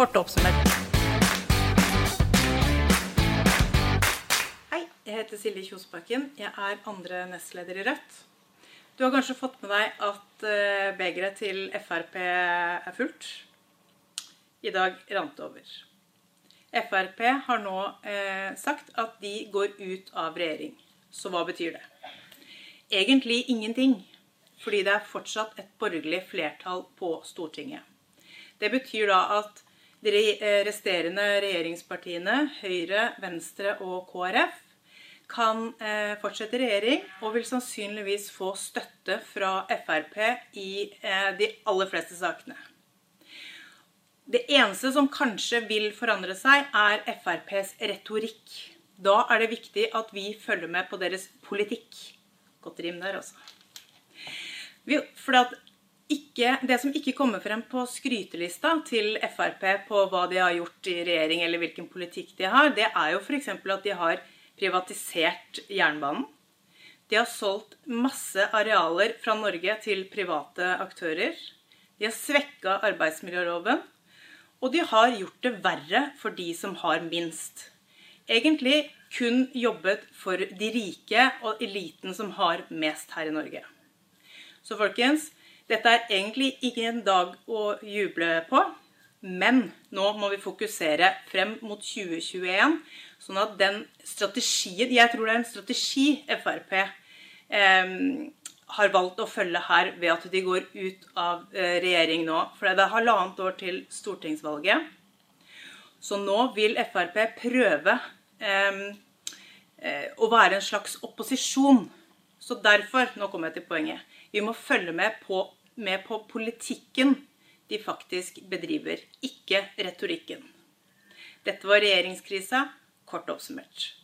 Kort oppsummert. Hei, jeg heter Silje Kjosbakken. Jeg er andre nestleder i Rødt. Du har kanskje fått med deg at eh, begeret til Frp er fullt. I dag rant det over. Frp har nå eh, sagt at de går ut av regjering. Så hva betyr det? Egentlig ingenting, fordi det er fortsatt et borgerlig flertall på Stortinget. Det betyr da at de resterende regjeringspartiene, Høyre, Venstre og KrF, kan eh, fortsette regjering og vil sannsynligvis få støtte fra Frp i eh, de aller fleste sakene. Det eneste som kanskje vil forandre seg, er FrPs retorikk. Da er det viktig at vi følger med på deres politikk. Godt rim der, altså. For ikke, det som ikke kommer frem på skrytelista til Frp på hva de har gjort i regjering, eller hvilken politikk de har, det er jo f.eks. at de har privatisert jernbanen. De har solgt masse arealer fra Norge til private aktører. De har svekka arbeidsmiljøloven. Og de har gjort det verre for de som har minst. Egentlig kun jobbet for de rike og eliten som har mest her i Norge. Så folkens, dette er egentlig ikke en dag å juble på. Men nå må vi fokusere frem mot 2021, sånn at den strategien Jeg tror det er en strategi Frp eh, har valgt å følge her ved at de går ut av eh, regjering nå. For det er halvannet år til stortingsvalget. Så nå vil Frp prøve eh, eh, å være en slags opposisjon. Så derfor, nå kommer jeg til poenget, vi må følge med på, med på politikken de faktisk bedriver, ikke retorikken. Dette var regjeringskrisa, kort oppsummert.